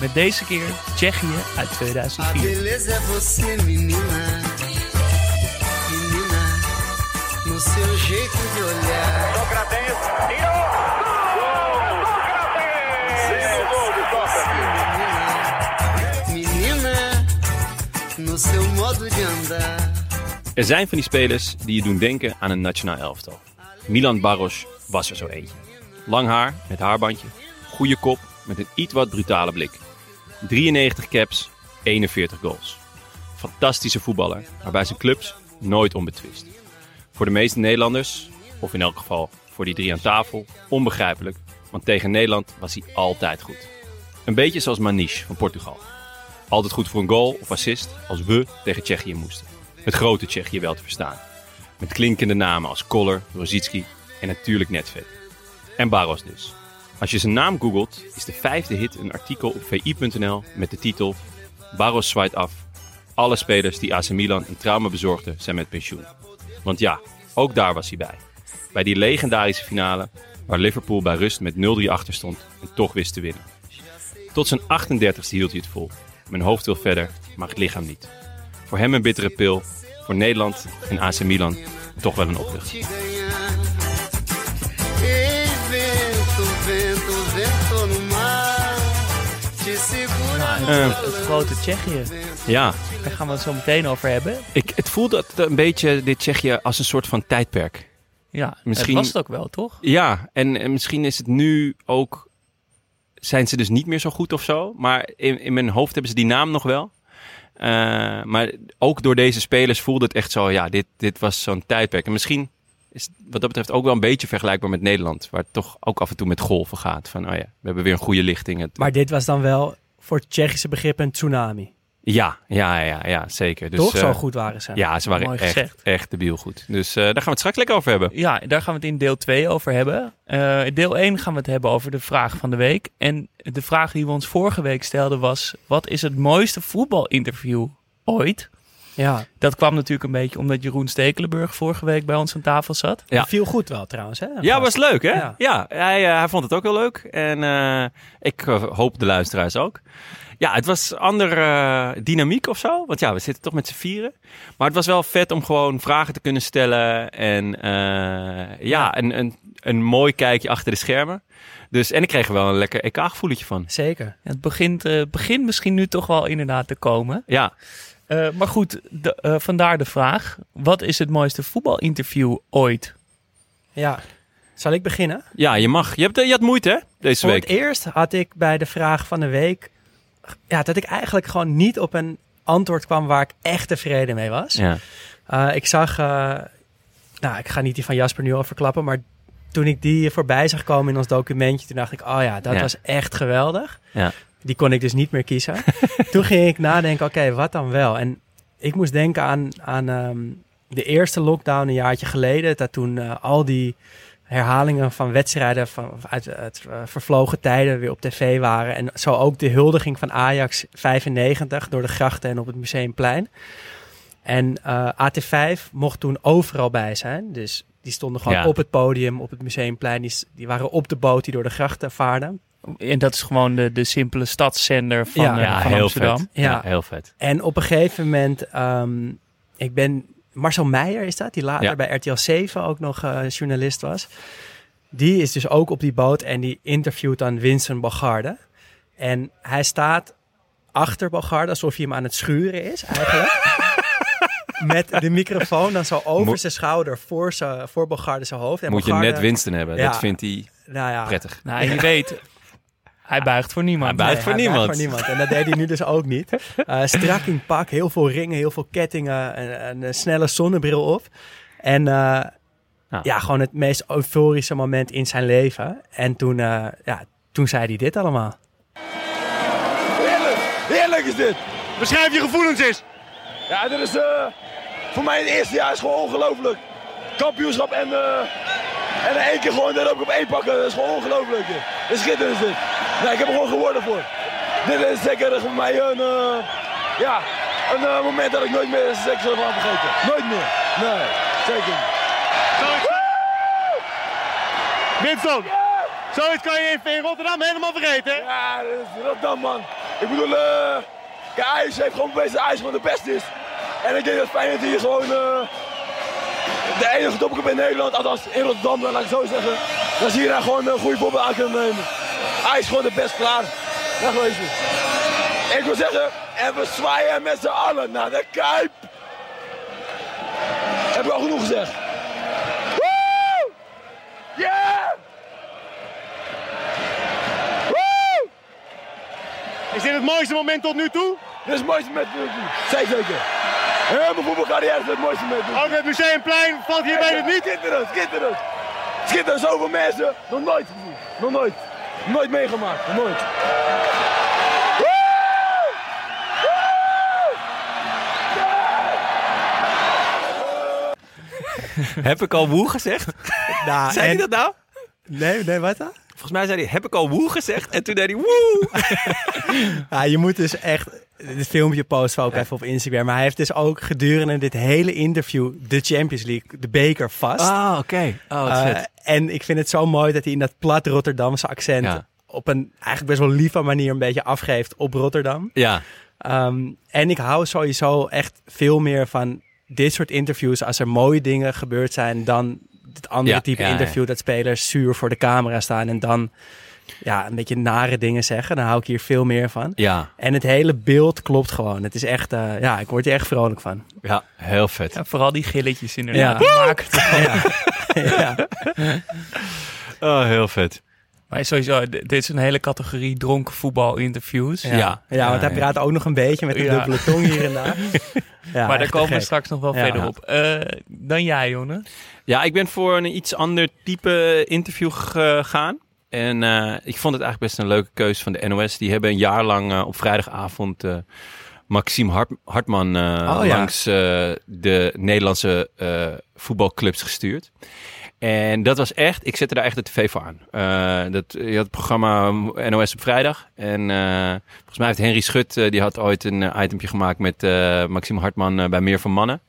Met deze keer Tsjechië uit A 2004. beleza é você, menina. Menina, no seu jeito de olhar. Menina, no seu modo de andar. Er zijn van die spelers die je doen denken aan een nationaal elftal. Milan Baros was er zo eentje. Lang haar met haarbandje, goede kop met een iets wat brutale blik. 93 caps, 41 goals. Fantastische voetballer, maar bij zijn clubs nooit onbetwist. Voor de meeste Nederlanders, of in elk geval voor die drie aan tafel, onbegrijpelijk, want tegen Nederland was hij altijd goed. Een beetje zoals Maniche van Portugal. Altijd goed voor een goal of assist als we tegen Tsjechië moesten. Het grote Tsjechië wel te verstaan. Met klinkende namen als Koller, Rosicki en natuurlijk Netvet. En Baros dus. Als je zijn naam googelt, is de vijfde hit een artikel op vi.nl met de titel Baros zwaait af. Alle spelers die AC Milan een trauma bezorgden zijn met pensioen. Want ja, ook daar was hij bij. Bij die legendarische finale waar Liverpool bij rust met 0-3 achter stond en toch wist te winnen. Tot zijn 38ste hield hij het vol. Mijn hoofd wil verder, maar het lichaam niet. Voor hem een bittere pil. Voor Nederland en AC Milan toch wel een opluchting. Segura no Eh, het grote Tsjechië. Ja, Daar gaan we het zo meteen over hebben. ik, het voelde het een beetje dit Tsjechië als een soort van tijdperk. Ja, Misschien- het was het ook wel, toch? Ja, en, en misschien is het nu ook... Zijn ze dus niet meer zo goed of zo. Maar in, in mijn hoofd hebben ze die naam nog wel. Eh, maar ook door deze spelers voelde het echt zo... Ja, dit, dit was zo'n tijdperk. En misschien is het wat dat betreft ook wel een beetje vergelijkbaar met Nederland. Waar het toch ook af en toe met golven gaat. Van, oh ja, we hebben weer een goede lichting. Het, Maar dit was dan wel voor Tsjechische begrip een tsunami. Ja, ja, ja, ja, zeker. Dus, Toch? Zo eh, goed waren ze. Ja, ze waren Mooi echt, gezegd. echt debiel goed. Dus eh, daar gaan we het straks lekker over hebben. Ja, daar gaan we het in deel 2 over hebben. Eh, in deel 1 gaan we het hebben over de vraag van de week. En de vraag die we ons vorige week stelden was... wat is het mooiste voetbalinterview ooit? Ja. Dat kwam natuurlijk een beetje omdat Jeroen Stekelenburg vorige week bij ons aan tafel zat. Ja. Viel goed wel trouwens. Hè? Ja, was leuk, hè? Ja, Ja. hij, eh, hij vond het ook wel leuk. En eh, ik eh, hoop de luisteraars ook. Ja, het was ander eh, dynamiek of zo. Want ja, we zitten toch met z'n vieren. Maar het was wel vet om gewoon vragen te kunnen stellen. En eh, ja, Een, een, een mooi kijkje achter de schermen. Dus, en ik kreeg er wel een lekker EK-gevoeletje van. Zeker. Ja, het begint, eh, begint misschien nu toch wel inderdaad te komen. Ja, Eh, maar goed, de, eh, vandaar de vraag. Wat is het mooiste voetbalinterview ooit? Ja. Zal ik beginnen? ja je mag. Je, hebt, je had moeite, hè? Deze Voor week. het eerst had ik bij de vraag van de week... Ja, dat ik eigenlijk gewoon niet op een antwoord kwam waar ik echt tevreden mee was. Ja. Eh, ik zag... eh, nou, ik ga niet die van Jasper nu al verklappen, maar toen ik die voorbij zag komen in ons documentje, toen dacht ik, oh ja, dat Ja. was echt geweldig. Ja. Die kon ik dus niet meer kiezen. toen ging ik nadenken, oké, wat dan wel? En ik moest denken aan, aan ehm, de eerste lockdown een jaartje geleden, dat toen eh, al die herhalingen van wedstrijden van, uit eh, vervlogen tijden weer op tv waren. En zo ook de huldiging van Ajax 95 door de grachten en op het Museumplein. En eh, AT5 mocht toen overal bij zijn. Dus die stonden gewoon Ja. op het podium, op het museumplein. Die, die waren op de boot die door de grachten vaarde. En dat is gewoon de, de simpele stadszender van, Ja, eh, Ja, van heel Amsterdam. vet. Ja. Ja, heel vet. En op een gegeven moment, ehm, ik ben Marcel Meijer is dat, die later Ja. bij RTL 7 ook nog eh, journalist was. Die is dus ook op die boot en die interviewt dan Vincent Bogarde. En hij staat achter Bogarde alsof hij hem aan het schuren is eigenlijk. Met de microfoon dan zo over Moet- zijn schouder voor, zijn, voor Bogarde zijn hoofd. En Moet je net Winston hebben. Ja. Dat vindt hij Nou ja, prettig. Nou, je weet, hij buigt voor niemand. Hij buigt voor hij niemand. voor niemand. En dat deed hij nu dus ook niet. Eh strak in pak, heel veel ringen, heel veel kettingen, en, en een snelle zonnebril op. En eh, ja. gewoon het meest euforische moment in zijn leven. En toen, eh, ja, toen zei hij dit allemaal. Heerlijk, heerlijk is dit. Beschrijf je gevoelens eens. Ja, dit is eh, voor mij het eerste jaar is gewoon ongelooflijk. Kampioenschap en, eh, en in één keer gewoon dat ook op één pakken, dat is gewoon ongelooflijk. Dit is schitterend is dit. Nee, ik heb er gewoon geworden voor. Dit is zeker voor mij een, eh, ja, een eh, moment dat ik nooit meer zeker zal gaan vergeten. Nooit meer. Nee, zeker niet. Winston, zoiets kan je in- in Rotterdam helemaal vergeten. hè? Ja, dat is Rotterdam man. Ik bedoel, eh kijk, Ajax heeft gewoon bewezen dat Ajax gewoon de beste is. En ik denk dat Feyenoord hier gewoon eh, de enige topclub in Nederland, althans in Rotterdam, laat ik zo zeggen. Dat ze hier nou gewoon een goede voorbeeld aan kunnen nemen. Ajax is gewoon de best klaar. Dag wezen. Ik wil zeggen, en we zwaaien met z'n allen naar de Kuip. Heb ik al genoeg gezegd. Yeah! Woe! Is dit het mooiste moment tot nu toe? Dit is het mooiste moment tot nu toe. Zeker, zeker. Heel mijn voetbalcarrière is het mooiste moment. Ook het Museumplein valt hierbij het niet. Schitterend, schitterend. Schitterend, zoveel mensen. Nog nooit gezien. Nog nooit. Nooit meegemaakt. Nooit. Heb ik al woe gezegd? Nou, Zei hij en- dat nou? Nee, nee, wat dan? Volgens mij zei hij, heb ik al woe gezegd? En toen deed hij woe. Ja, je moet dus echt... Dit filmpje posten we ook even op Instagram. Maar hij heeft dus ook gedurende dit hele interview de Champions League, de beker vast. Ah, oké. Oh, Eh, en ik vind het zo mooi dat hij in dat plat Rotterdamse accent Ja. op een eigenlijk best wel lieve manier een beetje afgeeft op Rotterdam. Ja, Ehm, en ik hou sowieso echt veel meer van dit soort interviews als er mooie dingen gebeurd zijn dan het andere Ja, type interview dat spelers zuur voor de camera staan en dan ja, een beetje nare dingen zeggen. Dan hou ik hier veel meer van. ja, En het hele beeld klopt gewoon. Het is echt, eh, ja, ik word er echt vrolijk van. ja, heel vet. Ja, vooral die gilletjes inderdaad. Ja. Ja. ja. Oh, heel vet. Maar sowieso, dit is een hele categorie dronken voetbalinterviews. Ja. Ja. Ja, want hij praat ook nog een beetje met een Ja. dubbele tong hier en daar. Ja, maar daar komen we gek. straks nog wel Ja. verder op. Eh, dan jij, Jonne. Ja, ik ben voor een iets ander type interview gegaan. En eh, ik vond het eigenlijk best een leuke keuze van de NOS. Die hebben een jaar lang eh, op vrijdagavond eh, Maxime Hart- Hartman Oh, langs de Nederlandse voetbalclubs gestuurd. En dat was echt, ik zette daar echt de tv voor aan. Dat, je had het programma NOS op vrijdag. En volgens mij heeft Henry Schut, die had ooit een itempje gemaakt met Maxime Hartman bij Meer van Mannen.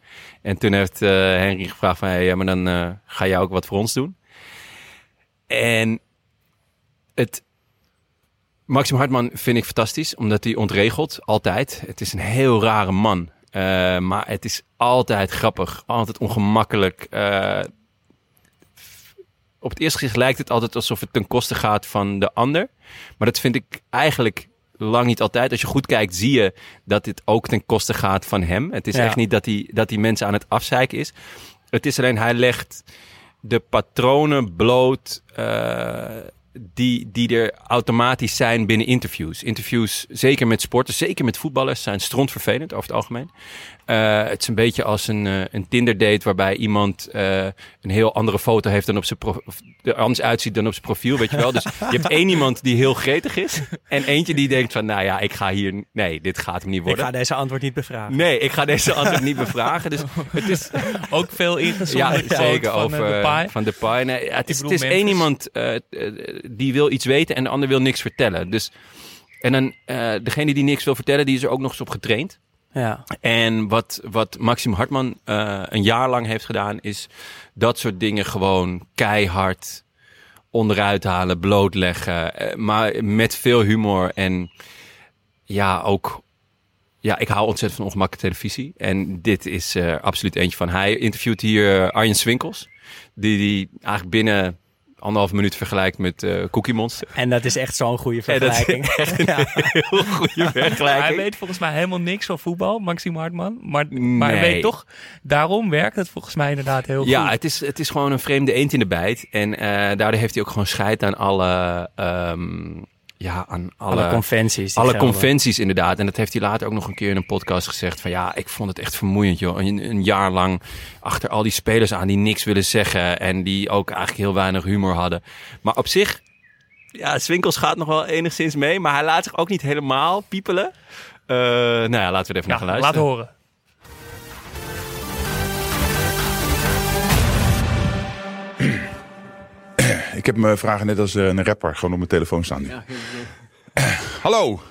En toen heeft Henry gevraagd van, hey, ja, maar dan ga jij ook wat voor ons doen. En het... Maxim Hartman vind ik fantastisch, omdat hij ontregelt, altijd. Het is een heel rare man. Eh, maar het is altijd grappig, altijd ongemakkelijk. Eh, op het eerste gezicht lijkt het altijd alsof het ten koste gaat van de ander. Maar dat vind ik eigenlijk lang niet altijd. Als je goed kijkt, zie je dat dit ook ten koste gaat van hem. Het is Ja. echt niet dat hij, dat hij mensen aan het afzeiken is. Het is alleen, hij legt de patronen bloot eh, die, die er automatisch zijn binnen interviews. Interviews, zeker met sporters, zeker met voetballers, zijn strontvervelend over het algemeen. Eh, het is een beetje als een, eh, een Tinder date waarbij iemand eh, een heel andere foto heeft dan op zijn er anders uitziet dan op zijn profiel, weet je wel. Dus je hebt één iemand die heel gretig is en eentje die denkt van, nou ja, ik ga hier, nee, dit gaat hem niet Ik worden. ga deze antwoord niet bevragen. Nee, ik ga deze antwoord niet bevragen. Dus het is, Ook veel ja, ingezonden quote zeker van over de van de paai. Nee, ja, het is, het is één iemand die wil iets weten en de ander wil niks vertellen. Dus en dan eh, degene die niks wil vertellen, die is er ook nog eens op getraind. Ja. En wat, wat Maxim Hartman eh, een jaar lang heeft gedaan, is dat soort dingen gewoon keihard onderuit halen, blootleggen. eh, maar met veel humor en ja, ook. Ja, ik hou ontzettend van ongemakkelijke televisie. En dit is eh, absoluut eentje van. Hij interviewt hier Arjen Swinkels. Die, die eigenlijk binnen anderhalf minuut vergelijkt met eh Cookie Monster. En dat is echt zo'n goede vergelijking. echt een Ja. heel goede Hij vergelijking. weet volgens mij helemaal niks van voetbal, Maxime Hartman. Maar, maar hij weet toch, daarom werkt het volgens mij inderdaad heel Ja, goed. het is, het is gewoon een vreemde eend in de bijt. En eh, daardoor heeft hij ook gewoon scheid aan alle... ehm, ja, aan alle, Alle conventies. alle gelden. conventies inderdaad. En dat heeft hij later ook nog een keer in een podcast gezegd. Van ja, ik vond het echt vermoeiend joh. Een, een jaar lang achter al die spelers aan die niks willen zeggen. En die ook eigenlijk heel weinig humor hadden. Maar op zich, ja, Swinkels gaat nog wel enigszins mee. Maar hij laat zich ook niet helemaal piepelen. Eh, nou ja, laten we er even Ja, naar gaan laat luisteren. horen. Ik heb mijn vragen net als eh, een rapper gewoon op mijn telefoon staan. nu. Hallo.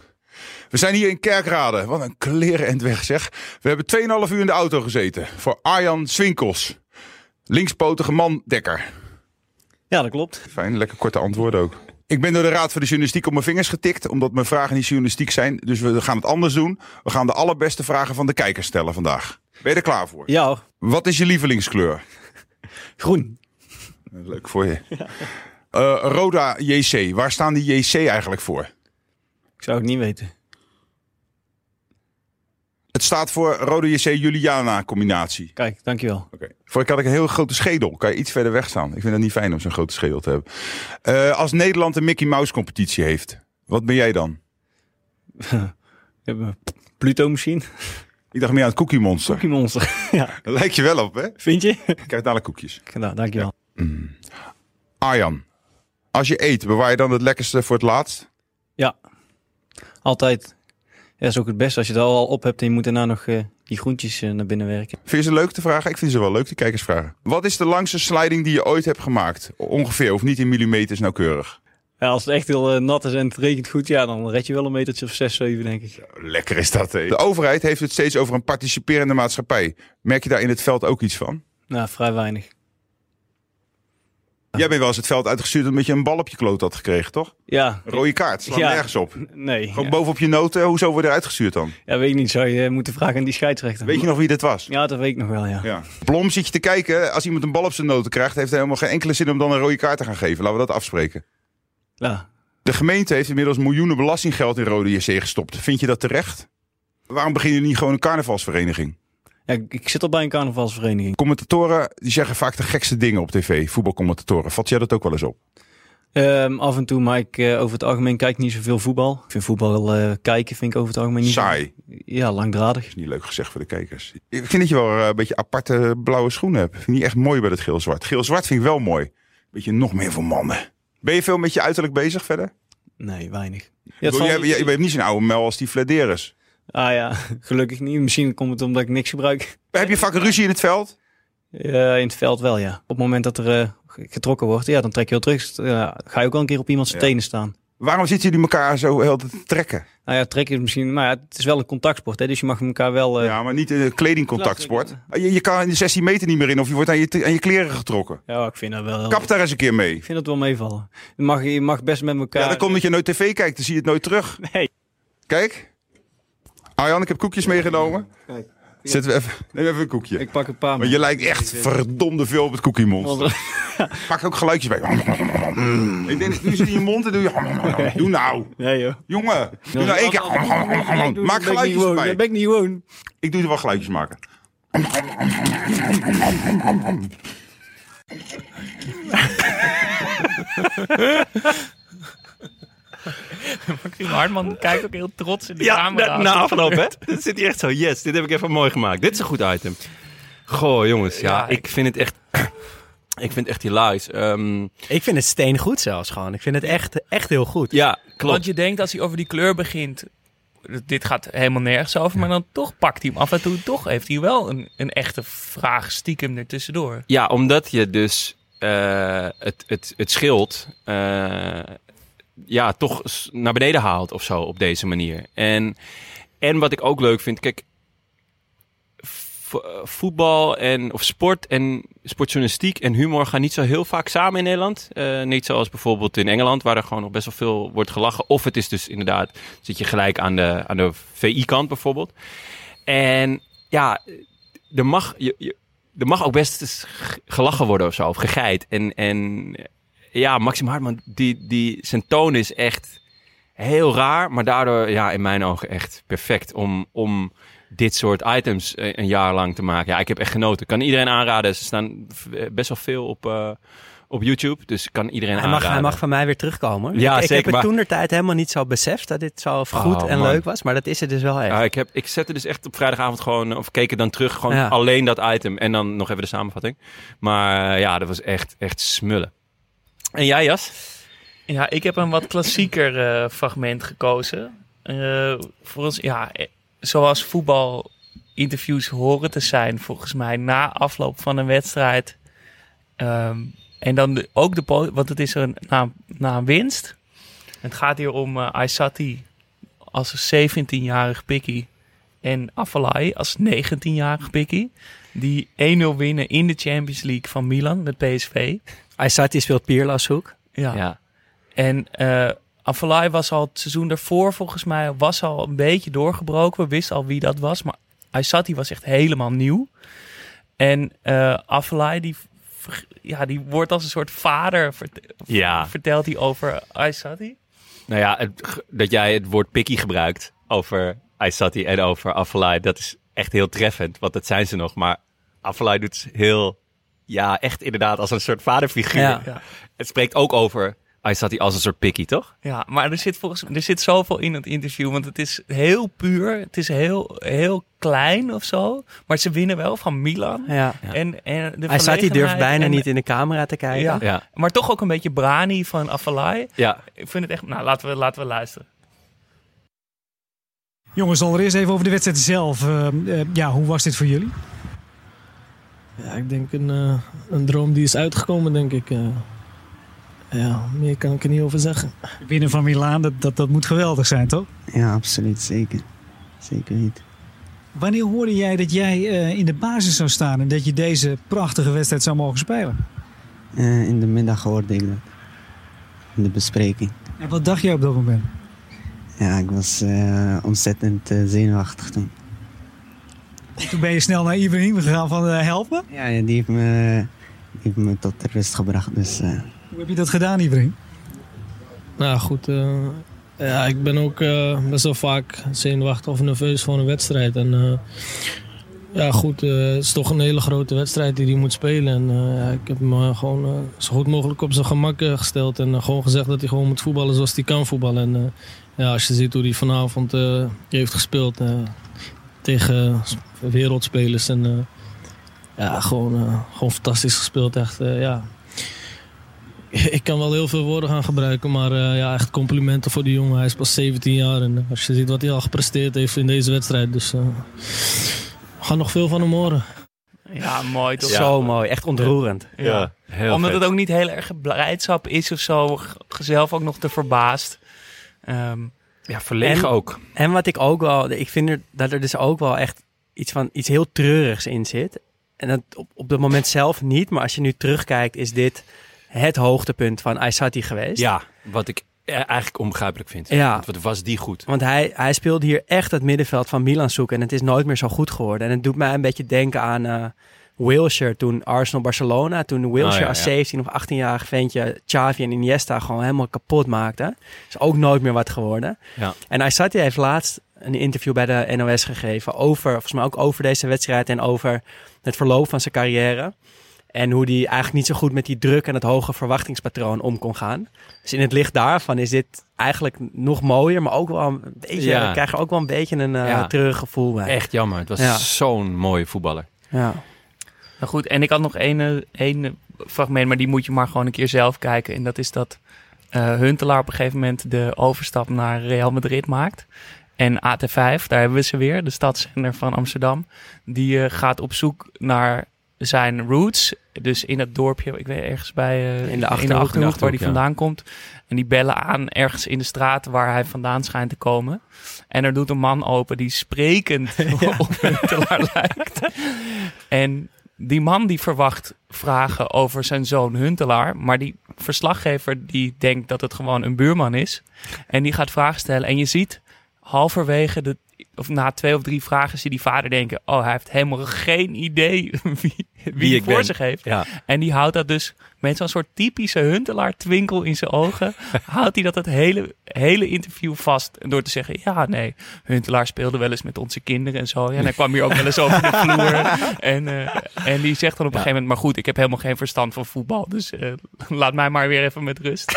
We zijn hier in Kerkrade. Wat een kleren en weg zeg. We hebben 2,5 uur in de auto gezeten. Voor Arjan Swinkels. Linkspotige mandekker. Ja, dat klopt. Fijn, lekker korte antwoorden ook. Ik ben door de Raad voor de Journalistiek op mijn vingers getikt. Omdat mijn vragen niet journalistiek zijn. Dus we gaan het anders doen. We gaan de allerbeste vragen van de kijkers stellen vandaag. Ben je er klaar voor? Ja. Wat is je lievelingskleur? Groen. Leuk voor je. Eh, Roda JC. Waar staan die JC eigenlijk voor? Ik zou het niet weten. Het staat voor Rode JC Juliana combinatie. Kijk, dankjewel. Oké. Voor ik had ik een heel grote schedel. Kan je iets verder weg staan? Ik vind het niet fijn om zo'n grote schedel te hebben. Eh, als Nederland een Mickey Mouse competitie heeft, wat ben jij dan? Pluto misschien. Ik dacht meer aan het Cookie Monster. Cookie Monster. ja. Daar lijkt je wel op, hè? Vind je? Ik krijg dadelijk koekjes. Nou, dankjewel. Arjan, als je eet, bewaar je dan het lekkerste voor het laatst? Ja. Altijd. Ja, dat is ook het beste als je het al op hebt en je moet daarna nog eh, die groentjes eh, naar binnen werken. Vind je ze leuk te vragen? Ik vind ze wel leuk, die kijkersvragen. Wat is de langste sliding die je ooit hebt gemaakt? Ongeveer, of niet in millimeters nauwkeurig. Ja, als het echt heel eh, nat is en het regent goed, ja, dan red je wel een metertje of 6, 7, denk ik. Lekker is dat, hè? De overheid heeft het steeds over een participerende maatschappij. Merk je daar in het veld ook iets van? Nou, vrij weinig. Jij bent wel eens het veld uitgestuurd omdat je een bal op je kloot had gekregen, toch? Ja. Een rode kaart, slaat Ja. nergens op. Nee. Gewoon ja. bovenop je noten, hoezo word je eruit gestuurd dan? Ja, weet ik niet. Zou je moeten vragen aan die scheidsrechter. Weet je nog wie dit was? Ja, dat weet ik nog wel, ja. Ja. Blom zit je te kijken, als iemand een bal op zijn noten krijgt, heeft hij helemaal geen enkele zin om dan een rode kaart te gaan geven. Laten we dat afspreken. Ja. De gemeente heeft inmiddels miljoenen belastinggeld in Rode JC gestopt. Vind je dat terecht? Waarom begin je niet gewoon een carnavalsvereniging? Ja ik, zit al bij een carnavalsvereniging. Commentatoren die zeggen vaak de gekste dingen op tv, voetbalcommentatoren. Vat jij dat ook wel eens op? Ehm, af en toe, maar ik eh, over het algemeen kijk niet zoveel voetbal. Ik vind voetbal eh, kijken vind ik over het algemeen niet... Saai. Ja, langdradig. is niet leuk gezegd voor de kijkers. Ik vind dat je wel eh, een beetje aparte blauwe schoenen hebt. Vind ik niet echt mooi bij dat geel-zwart. Geel-zwart vind ik wel mooi. Beetje nog meer voor mannen. Ben je veel met je uiterlijk bezig verder? Nee, weinig. Ja, je bent niet zo'n oude mel als die Flederis. Ah ja, gelukkig niet. Misschien komt het omdat ik niks gebruik. Heb je vaak een ruzie in het veld? Eh, in het veld wel, ja. Op het moment dat er eh, getrokken wordt, ja, dan trek je wel terug. Ja, ga je ook wel een keer op iemand zijn Ja. tenen staan. Waarom zitten jullie elkaar zo heel te trekken? Nou ja, trekken is misschien... Maar ja, het is wel een contactsport, hè, dus je mag elkaar wel... eh, Ja, maar niet een kledingcontactsport. Je, je kan in de 16 meter niet meer in of je wordt aan je, aan je kleren getrokken. Ja, ik vind dat wel... Kap daar eens een keer mee. Ik vind dat wel meevallen. Je mag, je mag best met elkaar... Ja, dat komt omdat je nooit tv kijkt, dan zie je het nooit terug. Nee. Kijk. Arjan, ik heb koekjes meegenomen. Kijk. Zetten we even, neem even een koekje. Ik pak een paar. Maar je lijkt echt verdomde veel op het Cookie Monster. Pak ook geluidjes bij. Ik denk, doe ze in je mond en doe je... Doe nou. Nee joh. Jongen, doe nou één keer. Maak geluidjes Dat erbij. ben ik niet gewoon. Ik doe er wel geluidjes maken. Maxime Hartman kijkt ook heel trots in de Ja, camera. na, na afloop, hè? Dit zit hier echt zo, yes, dit heb ik even mooi gemaakt. Dit is een goed item. Goh, jongens, ja, Ja, ik vind het echt... Ik vind het echt hilarisch. Ehm, Ik vind het steen goed zelfs gewoon. Ik vind het echt, echt heel goed. ja, klopt. Want je denkt als hij over die kleur begint, dit gaat helemaal nergens over, maar dan toch pakt hij hem af en toe toch. Heeft hij wel een, een echte vraag stiekem ertussendoor. Ja, omdat je dus eh, het, het, het schild eh, ja, toch naar beneden haalt of zo op deze manier. En, en wat ik ook leuk vind, kijk, eh, voetbal en of sport en sportjournalistiek en humor gaan niet zo heel vaak samen in Nederland. Eh, niet zoals bijvoorbeeld in Engeland, waar er gewoon nog best wel veel wordt gelachen. Of het is dus inderdaad, zit je gelijk aan de, aan de VI-kant bijvoorbeeld. En ja, er mag, je, er mag ook best gelachen worden of zo, of gegeit. En, en ja, Maxim Hartman, die, die, zijn toon is echt heel raar, maar daardoor ja, in mijn ogen echt perfect om, om dit soort items eh, een jaar lang te maken. Ja, ik heb echt genoten. Kan iedereen aanraden. Ze staan eh, best wel veel op, eh, op YouTube, dus kan iedereen Hij mag, aanraden. hij mag van mij weer terugkomen. Ja, ik, ik zeker, heb het maar- toen de tijd helemaal niet zo beseft dat dit zo goed Oh, en man. leuk was. Maar dat is het dus wel echt. Ja, ik, heb, ik zette dus echt op vrijdagavond gewoon, of keek dan terug, gewoon Ja. alleen dat item. En dan nog even de samenvatting. Maar ja, dat was echt, echt smullen. En jij, Jas? Ja, ik heb een wat klassieker eh, fragment gekozen. Eh, voor ons, ja, eh, zoals voetbalinterviews horen te zijn, volgens mij, na afloop van een wedstrijd. Ehm, en dan ook de, want het is een, na, na een winst. Het gaat hier om Aysati als een 17-jarig pikkie en Afalai als 19-jarig pikkie. Die 1-0 winnen in de Champions League van Milan met PSV. Aysati speelt Pierlashoek. Ja. Ja. En eh Afellay was al het seizoen daarvoor volgens mij was al een beetje doorgebroken. We wisten al wie dat was, maar Aysati was echt helemaal nieuw. En eh Afellay die, ja, die wordt als een soort vader Ja. vertelt hij over Aysati. Nou ja, het, dat jij het woord pikkie gebruikt over Aysati en over Afellay, dat is echt heel treffend. Want dat zijn ze nog. Maar Afellay doet het heel, ja, echt inderdaad als een soort vaderfiguur. Ja. Ja. Het spreekt ook over Aysati als een soort pikkie, toch? Ja, maar er zit volgens er zit zoveel in het interview, want het is heel puur, het is heel, heel klein of zo, maar ze winnen wel van Milan. Ja. En, en de Aysati durft bijna en- niet in de camera te kijken. Ja. Ja. Maar toch ook een beetje brani van Afalai. Ja. Ik vind het echt... Nou, laten we, laten we luisteren. Jongens, allereerst even over de wedstrijd zelf. Eh, eh, ja, hoe was dit voor jullie? Ja, ik denk een, eh, een droom die is uitgekomen, denk ik. eh. ja, meer kan ik er niet over zeggen. Winnen van Milaan, dat, dat, dat moet geweldig zijn, toch? Ja, absoluut. Zeker. Zeker niet. Wanneer hoorde jij dat jij eh, in de basis zou staan en dat je deze prachtige wedstrijd zou mogen spelen? Eh, in de middag hoorde ik dat. In de bespreking. En wat dacht jij op dat moment? Ja, ik was eh, ontzettend eh, zenuwachtig toen. Toen ben je snel naar Ibrahim gegaan van eh, help me. Ja, ja, die, heeft me, die heeft me tot de rust gebracht. Dus eh, Hoe heb je dat gedaan, Ibrahim? Nou goed, eh, ja, ik ben ook eh, best wel vaak zenuwachtig of nerveus voor een wedstrijd. En eh, ja goed, eh, het is toch een hele grote wedstrijd die hij moet spelen. En eh, ik heb hem eh, gewoon zo goed mogelijk op zijn gemak gesteld. En gewoon gezegd dat hij gewoon moet voetballen zoals hij kan voetballen. En ja, als je ziet hoe hij vanavond heeft gespeeld tegen wereldspelers. En ja, gewoon, gewoon fantastisch gespeeld. Echt, ja. Ik kan wel heel veel woorden gaan gebruiken, maar ja, echt complimenten voor die jongen. Hij is pas 17 jaar en als je ziet wat hij al gepresteerd heeft in deze wedstrijd. Dus we gaan nog veel van hem horen. Ja, mooi toch? Zo mooi, echt ontroerend. Ja. heel Omdat vet. het ook niet heel erg blijdschap is of zo. g- Zelf ook nog te verbaasd. Ehm, Ja, verlegen En- ook. En wat ik ook wel, ik vind er, dat er dus ook wel echt iets van iets heel treurigs in zit. En dat op, op het moment zelf niet, maar als je nu terugkijkt, is dit het hoogtepunt van Aysati geweest. Ja, wat ik eigenlijk onbegrijpelijk vind. Ja. Want wat was die goed? Want hij, hij speelde hier echt het middenveld van Milan zoeken. En het is nooit meer zo goed geworden. En het doet mij een beetje denken aan eh Wilshire toen Arsenal-Barcelona. Toen Wilshire Oh, ja, als ja. 17 of 18-jarig ventje Xavi en Iniesta gewoon helemaal kapot maakte. Is ook nooit meer wat geworden. Ja. En Aysati heeft laatst een interview bij de NOS gegeven over, volgens mij ook over deze wedstrijd en over het verloop van zijn carrière. En hoe hij eigenlijk niet zo goed met die druk en het hoge verwachtingspatroon om kon gaan. Dus in het licht daarvan is dit eigenlijk nog mooier, maar ook wel een beetje, Ja. ik krijg er ook wel een beetje een eh Ja. treurig gevoel bij. Echt jammer. Het was Ja. zo'n mooie voetballer. Ja. Nou goed, en ik had nog één, eh, één fragment, maar die moet je maar gewoon een keer zelf kijken. En dat is dat eh Huntelaar op een gegeven moment de overstap naar Real Madrid maakt. En AT5, daar hebben we ze weer, de stadszender van Amsterdam. Die eh, gaat op zoek naar zijn roots. Dus in het dorpje, ik weet ergens bij eh, In de Achterhoek. waar hij ja. vandaan komt. En die bellen aan ergens in de straat waar hij vandaan schijnt te komen. En er doet een man open die sprekend op Huntelaar lijkt. En die man die verwacht vragen over zijn zoon Huntelaar. Maar die verslaggever die denkt dat het gewoon een buurman is. En die gaat vragen stellen. En je ziet halverwege de, of na twee of drie vragen zie die vader denken: Oh, hij heeft helemaal geen idee wie, wie, Wie hij ik voor ben. zich heeft. Ja. En die houdt dat dus met zo'n soort typische Huntelaar twinkel in zijn ogen. houdt hij dat het hele, hele interview vast. En door te zeggen: Ja, nee, Huntelaar speelde wel eens met onze kinderen en zo. Ja, en hij kwam hier ook wel eens over de vloer. En, eh, en die zegt dan op een gegeven moment: Maar goed, ik heb helemaal geen verstand van voetbal. Dus eh, laat mij maar weer even met rust.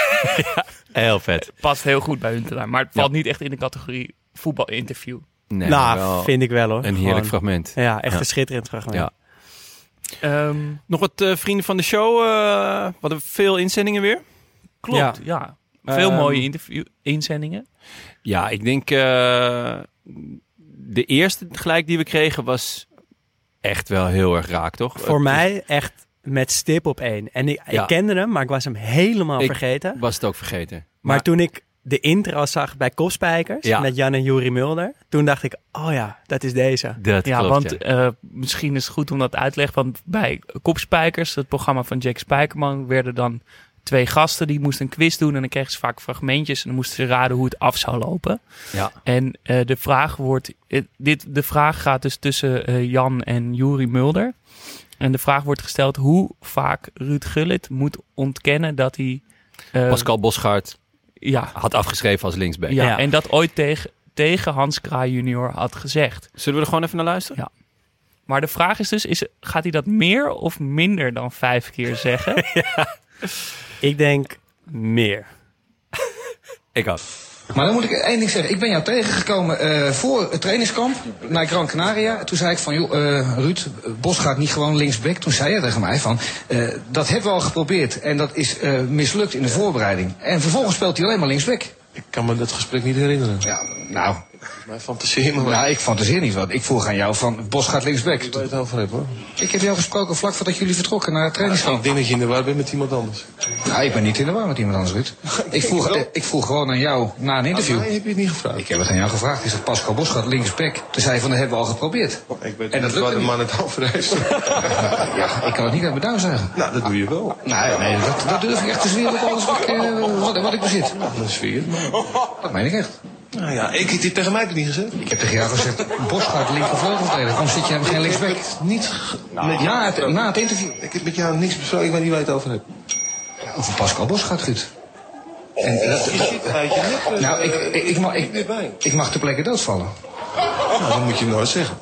Heel vet. Past heel goed bij Huntelaar. Maar het valt niet echt in de categorie voetbalinterview. Nee, nou, vind ik wel hoor. Een heerlijk Gewoon- fragment. Ja, echt Ja. een schitterend fragment. Ja. Ehm, Nog wat eh, vrienden van de show. eh, we hadden veel inzendingen weer. klopt, ja. Veel Ehm, mooie interview inzendingen. Ja, ik denk eh, de eerste gelijk die we kregen was echt wel heel erg raak, toch? Voor mij echt met stip op één. En ik, Ja. ik kende hem, maar ik was hem helemaal Ik vergeten. was het ook vergeten. Maar, toen ik de intro zag bij Kopspijkers Ja. met Jan en Juri Mulder, toen dacht ik, oh ja, dat is deze. Dat ja, klopt, want ja. eh, misschien is het goed om dat uit te leggen. Want bij Kopspijkers, het programma van Jack Spijkerman, werden dan twee gasten die moesten een quiz doen. En dan kregen ze vaak fragmentjes en dan moesten ze raden hoe het af zou lopen. Ja. En eh, de vraag wordt, eh, dit, de vraag gaat dus tussen eh, Jan en Juri Mulder. En de vraag wordt gesteld hoe vaak Ruud Gullit moet ontkennen dat hij... Pascal Bosgaard ja, had afgeschreven als linksback. ja, en dat ooit tegen, tegen Hans Kraai junior had gezegd. Zullen we er gewoon even naar luisteren? Ja. Maar de vraag is dus, is, gaat hij dat meer of minder dan vijf keer zeggen? Ik denk meer. Ik ook. Maar dan moet ik één ding zeggen. Ik ben jou tegengekomen eh, voor het trainingskamp naar Gran Canaria. Toen zei ik van, joh, eh, Ruud, Bos gaat niet gewoon linksback. Toen zei je tegen mij van, eh, dat hebben we al geprobeerd. En dat is mislukt in de voorbereiding. En vervolgens speelt hij alleen maar linksback. Ik kan me dat gesprek niet herinneren. Ja, nou... Mijn fantaseer me Nou, ik fantaseer niet wat. Ik vroeg aan jou van, Bos gaat linksback. Waar je het over hebt hoor. Ik heb jou gesproken vlak voordat jullie vertrokken naar het trainingskamp. Ik denk dat je in de war bent met iemand anders. Nou, ik ben niet in de war met iemand anders, Ruud. Ik vroeg, eh, ik vroeg gewoon aan jou na een interview. Mij heb je het niet gevraagd. Ik heb het aan jou gevraagd. Is dat Pascal Bos gaat linksback? Toen zei je van, dat hebben we al geprobeerd. Ik weet En dat niet waar de man het over heeft. Ja, ik kan het niet uit mijn duim zeggen. nou, dat doe je wel. Nee, nee dat, dat durf ik echt te zweren op alles wat ik, eh, wat, wat ik bezit. Een sfeer. Dat meen ik echt. Nou ja, ik heb dit tegen mij het niet gezegd. Ik heb tegen jou gezegd, Bos gaat linkervleugel spelen. Waarom zit je hem geen linksback? Niet ge- met Na het, gesproken. na het interview. Ik heb met jou niks besproken, ik weet niet waar je het over hebt. Over Pascal Bos gaat goed. En, dat, Je zit uit je nek. nou, ik, ik, ik, mag, niet ik, bij. ik mag ter plekke doodvallen. Nou, dan moet je hem nooit zeggen.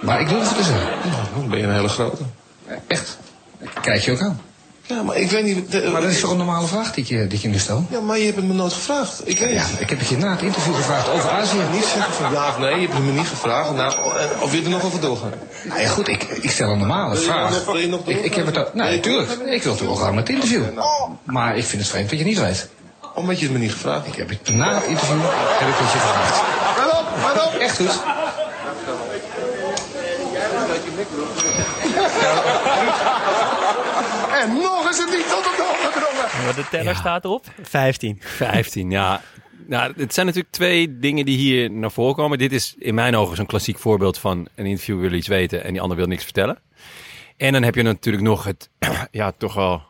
Maar ik durf het te zeggen. Nou, dan ben je een hele grote. Echt. Kijk je ook aan. Ja, maar ik weet niet... de- Maar dat is toch een normale vraag die ik je, die ik je nu stel? Ja, maar je hebt het me nooit gevraagd. Ik weet Ja, het. ik heb het je na het interview gevraagd over Azië. Niet zeggen van ja of nee, je hebt het me niet gevraagd. Nou, en- of wil je er nog over doorgaan? Nou ja, goed, ik, ik stel een normale Wil je vraag. nog- wil je nog ik, ik heb het nou, natuurlijk. Ik wil doorgaan met het interview. Maar ik vind het vreemd dat je niet weet. Omdat je het me niet gevraagd Ik heb het na het interview heb ik het je gevraagd. Let op, let op! Echt goed. En nog is het niet tot op de hoogte gedrongen. Maar de teller staat op. 15. 15, ja. Nou, het zijn natuurlijk twee dingen die hier naar voren komen. Dit is in mijn ogen zo'n klassiek voorbeeld van een interview wil iets weten en die ander wil niks vertellen. En dan heb je natuurlijk nog het, ja, toch wel,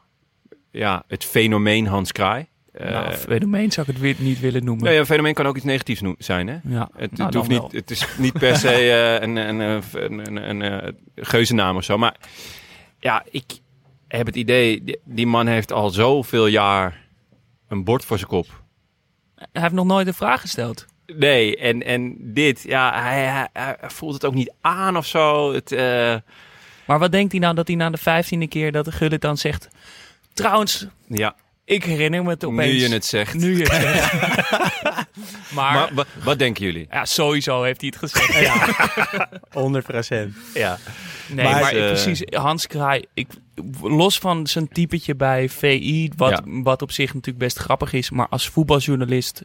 ja, het fenomeen Hans Kraai. Eh, nou, fenomeen zou ik het weer niet willen noemen. nou ja, een fenomeen kan ook iets negatiefs zijn, hè? Ja, Het, nou, het, hoeft niet, het is niet per se eh, een, een, een, een, een, een, eh, geuzennaam of zo. Maar ja, ik heb het idee, die, man heeft al zoveel jaar een bord voor zijn kop. Hij heeft nog nooit een vraag gesteld. Nee, en, en dit, ja, hij, hij, hij voelt het ook niet aan of zo. Het, eh, Maar wat denkt hij nou dat hij na de vijftiende keer dat de Gullit dan zegt... Trouwens, ja, ik herinner me het opeens. nu je het zegt. Nu je het zegt. maar, Maar wa- wat denken jullie? ja, sowieso heeft hij het gezegd. Ja. 100 procent. Ja. Nee, Maar, maar, eh, precies, Hans Kraai, ik, los van zijn typetje bij VI, wat, Ja. wat op zich natuurlijk best grappig is, maar als voetbaljournalist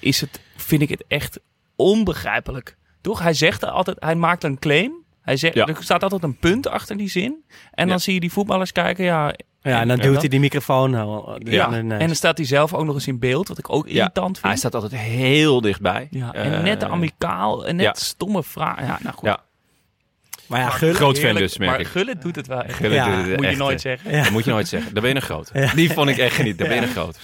is het, vind ik het echt onbegrijpelijk. Toch? Hij zegt altijd, hij maakt een claim, Hij zegt, Ja. Er staat altijd een punt achter die zin. En dan zie je die voetballers kijken. Ja, Ja, en dan duwt hij die microfoon. al- Ja, in de en dan staat hij zelf ook nog eens in beeld, wat ik ook irritant vind. Hij staat altijd heel dichtbij. Ja, en Eh, net amicaal en net ja. stomme vraag. Ja, nou goed. Ja. Maar ja, Gullit- Groot fan dus, merk maar ik. Gullit doet het wel echt. Gullit Ja, doet het moet je nooit eh, zeggen. Dat moet je nooit zeggen. Dan ben je een groot. Ja. Die vond ik echt geniet. Dan ben je een groot.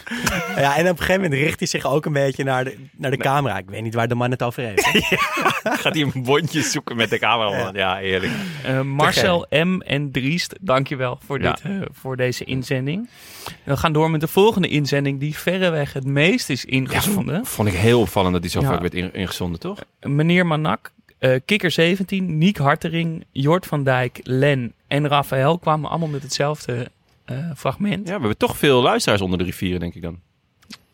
Ja, en op een gegeven moment richt hij zich ook een beetje naar de, naar de camera. Ik weet niet waar de man het over heeft. Gaat hij een bondje zoeken met de camera? Ja, eerlijk. Eh, Marcel M. en Driest, dankjewel voor, Ja. dit, eh, voor deze inzending. We gaan door met de volgende inzending, die verreweg het meest is ingezonden. Vond ik heel opvallend dat hij zo Ja. vaak werd in- ingezonden, toch? Meneer Manak, eh, Kikker 17, Niek Hartering, Jort van Dijk, Len en Rafael kwamen allemaal met hetzelfde eh, fragment. Ja, we hebben toch veel luisteraars onder de rivieren, denk ik dan.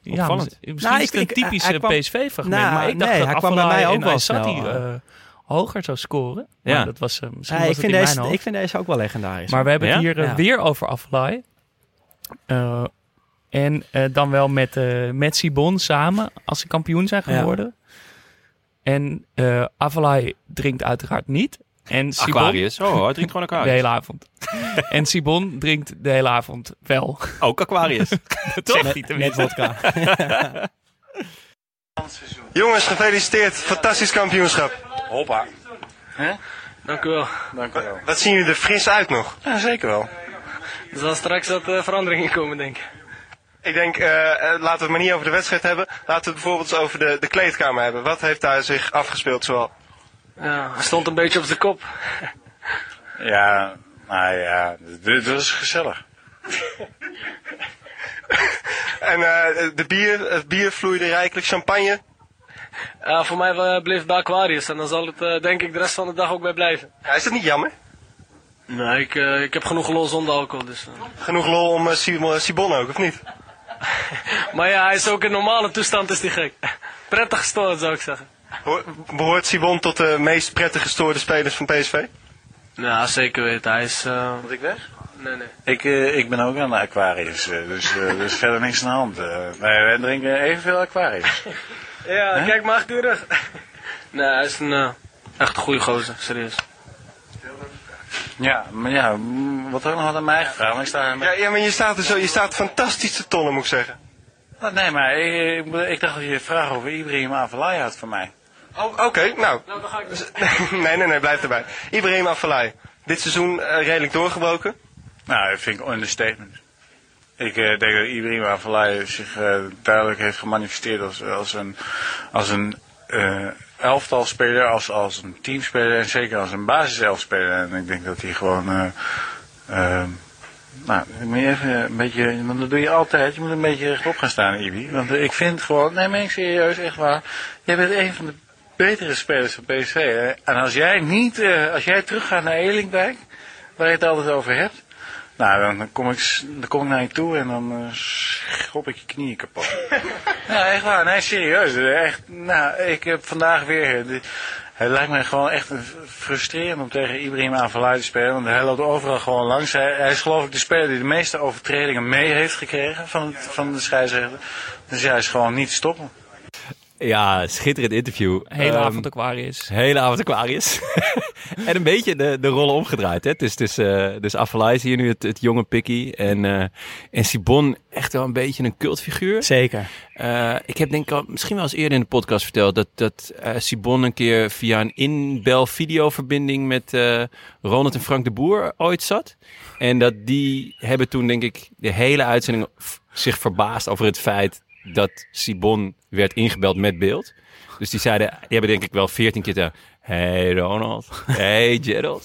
Ja, Opvallend. mis- misschien is het een typisch hij kwam- PSV-fragment, Nou, maar ik dacht nee, dat hij kwam bij mij ook wel snel, eh, hoger zou scoren. Ja. Maar dat was eh, misschien Ja, was ik, het vind in deze, mijn hoofd. ik vind deze ook wel legendarisch. Maar we hebben Ja? het hier Ja. weer over. Eh, en dan wel met, eh met Sibon samen, als ze kampioen zijn Ja. geworden. En eh Avalai drinkt uiteraard niet. En Sibon, Aquarius. Oh, hij drinkt gewoon Aquarius. De hele avond. en Sibon drinkt de hele avond wel. Ook Aquarius. dat Toch? zegt hij Met tenminste. vodka. Jongens, gefeliciteerd. Fantastisch kampioenschap. Hoppa. Dank u wel. Dank u wel. Wat zien jullie er fris uit nog? Ja, zeker wel. Er zal straks wat eh, veranderingen komen, denk ik. Ik denk, eh, eh, laten we het maar niet over de wedstrijd hebben. Laten we het bijvoorbeeld over de, de kleedkamer hebben. Wat heeft daar zich afgespeeld zoal? Ja, stond een beetje op zijn kop. Ja, nou ja, dit, is gezellig. En eh, de bier, het bier vloeide rijkelijk. Champagne. Voor mij bleef het bij Aquarius en dan zal het denk ik de rest van de dag ook bij blijven. Ja, is dat niet jammer? Nee, ik, eh, ik heb genoeg lol zonder alcohol, dus... Genoeg lol om Simon, Sibon ook, of niet? Maar ja, hij is ook in normale toestand, is die gek. Prettig gestoord, zou ik zeggen. Hoor- Behoort Sibon tot de meest prettig gestoorde spelers van PSV? Ja, zeker weten. Hij is... eh, Moet ik weg? Nee, nee. Ik, eh, ik ben ook aan de Aquarius, eh, dus is verder niks aan de hand. Wij, wij drinken evenveel Aquarius. Ja, kijk maar achter. Nee, hij is een echt een goede gozer, serieus. Ja, maar ja, wat ook nog wat aan mij gevraagd, maar ik sta... Ja, ja, maar je staat er zo, je staat fantastisch te tonnen, moet ik zeggen. Nou, Nee, maar ik, ik, ik dacht dat je een vraag over Ibrahim Avalai had voor mij. Oh, oké, nou. nee, nee, nee, blijf erbij. Ibrahim Afellay. Dit seizoen eh, redelijk doorgebroken. Nou, dat vind ik een understatement. Ik eh, denk dat Ibrahim Avalai zich eh, duidelijk heeft gemanifesteerd als, als een, als een elftalspeler, als, als een teamspeler en zeker als een basiselfspeler. En ik denk dat hij gewoon... eh, eh, nou, ik moet even een beetje, want dat doe je altijd. Je moet een beetje rechtop gaan staan, Ibi. Want ik vind gewoon, nee, meen ik serieus, echt waar. Jij bent een van de betere spelers van PSV. Hè? En als jij niet, eh, als jij teruggaat naar Elinkdijk, waar je het altijd over hebt. Nou, dan, kom ik, dan kom ik naar je toe en dan eh, schop ik je knieën kapot. ja, echt waar. Nee, serieus. Echt, nou, ik heb vandaag weer... eh, de- het lijkt mij gewoon echt frustrerend om tegen Ibrahim Avalai te spelen. Want hij loopt overal gewoon langs. Hij, hij is geloof ik de speler die de meeste overtredingen mee heeft gekregen van, het, van de scheidsrechter. Dus hij is gewoon niet te stoppen. Ja, schitterend interview. Hele Ehm, avond Aquarius. Hele avond Aquarius. en een beetje de, de rollen omgedraaid. Hè? Dus, dus, eh dus Avalai is hier nu het, het jonge pikkie. En, eh en Sibon echt wel een beetje een cultfiguur. Zeker. Eh, ik heb denk ik al, misschien wel eens eerder in de podcast verteld... dat, dat eh, Sibon een keer via een inbel videoverbinding met eh, Ronald en Frank de Boer ooit zat. En dat die hebben toen denk ik de hele uitzending zich verbaasd over het feit... dat Sibon werd ingebeld met beeld. Dus die zeiden, die hebben denk ik wel veertien keer te... Hey Ronald. Hey Gerald.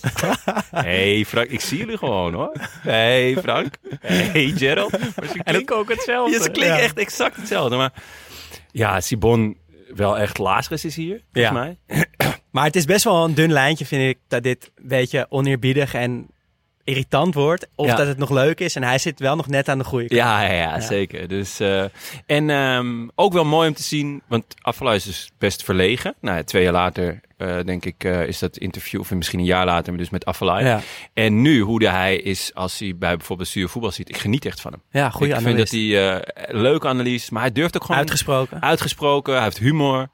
Hey Frank. Ik zie jullie gewoon hoor. Hey Frank. Hey Gerald. Maar ze klinken ook hetzelfde. Ja, ze klinken Ja. echt exact hetzelfde. Maar ja, Sibon wel echt Lazarus is hier, volgens Ja. mij. Maar het is best wel een dun lijntje, vind ik, dat dit een beetje oneerbiedig en irritant wordt. Of Ja. dat het nog leuk is. En hij zit wel nog net aan de goede kant. Ja, ja, ja, zeker. Dus, eh, en ehm, ook wel mooi om te zien, want Afvalai is dus best verlegen. Nou, twee jaar later, eh, denk ik, eh, is dat interview, of misschien een jaar later, maar dus met Afvalai. Ja. En nu, hoe de hij is als hij bij bijvoorbeeld Studio Voetbal ziet. Ik geniet echt van hem. Ja, goede Ik analist. vind dat hij, leuke analyse, maar hij durft ook gewoon... Uitgesproken. Uitgesproken, hij heeft humor.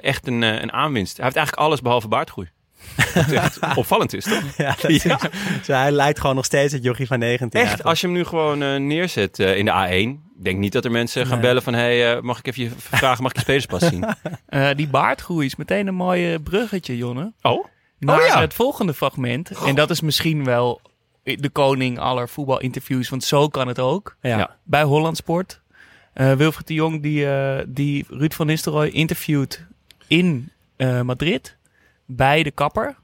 Echt een, een aanwinst. Hij heeft eigenlijk alles behalve baardgroei. Wat echt opvallend is, toch? Ja, dat is, dus hij lijkt gewoon nog steeds het jochie van 19. Echt, eigenlijk. als je hem nu gewoon eh, neerzet eh, in de A1... Ik denk niet dat er mensen gaan Nee. bellen van... hey, eh, mag ik even je vragen, mag ik je spelerspas zien? Eh, die baardgroei is meteen een mooi bruggetje, Jonne. Oh? Naar Oh ja. het volgende fragment. En dat is misschien wel de koning aller voetbalinterviews, want zo kan het ook. Ja. Ja. Bij Hollandsport. Eh Wilfried de Jong die, eh, die Ruud van Nistelrooy interviewt in eh, Madrid bij de kapper.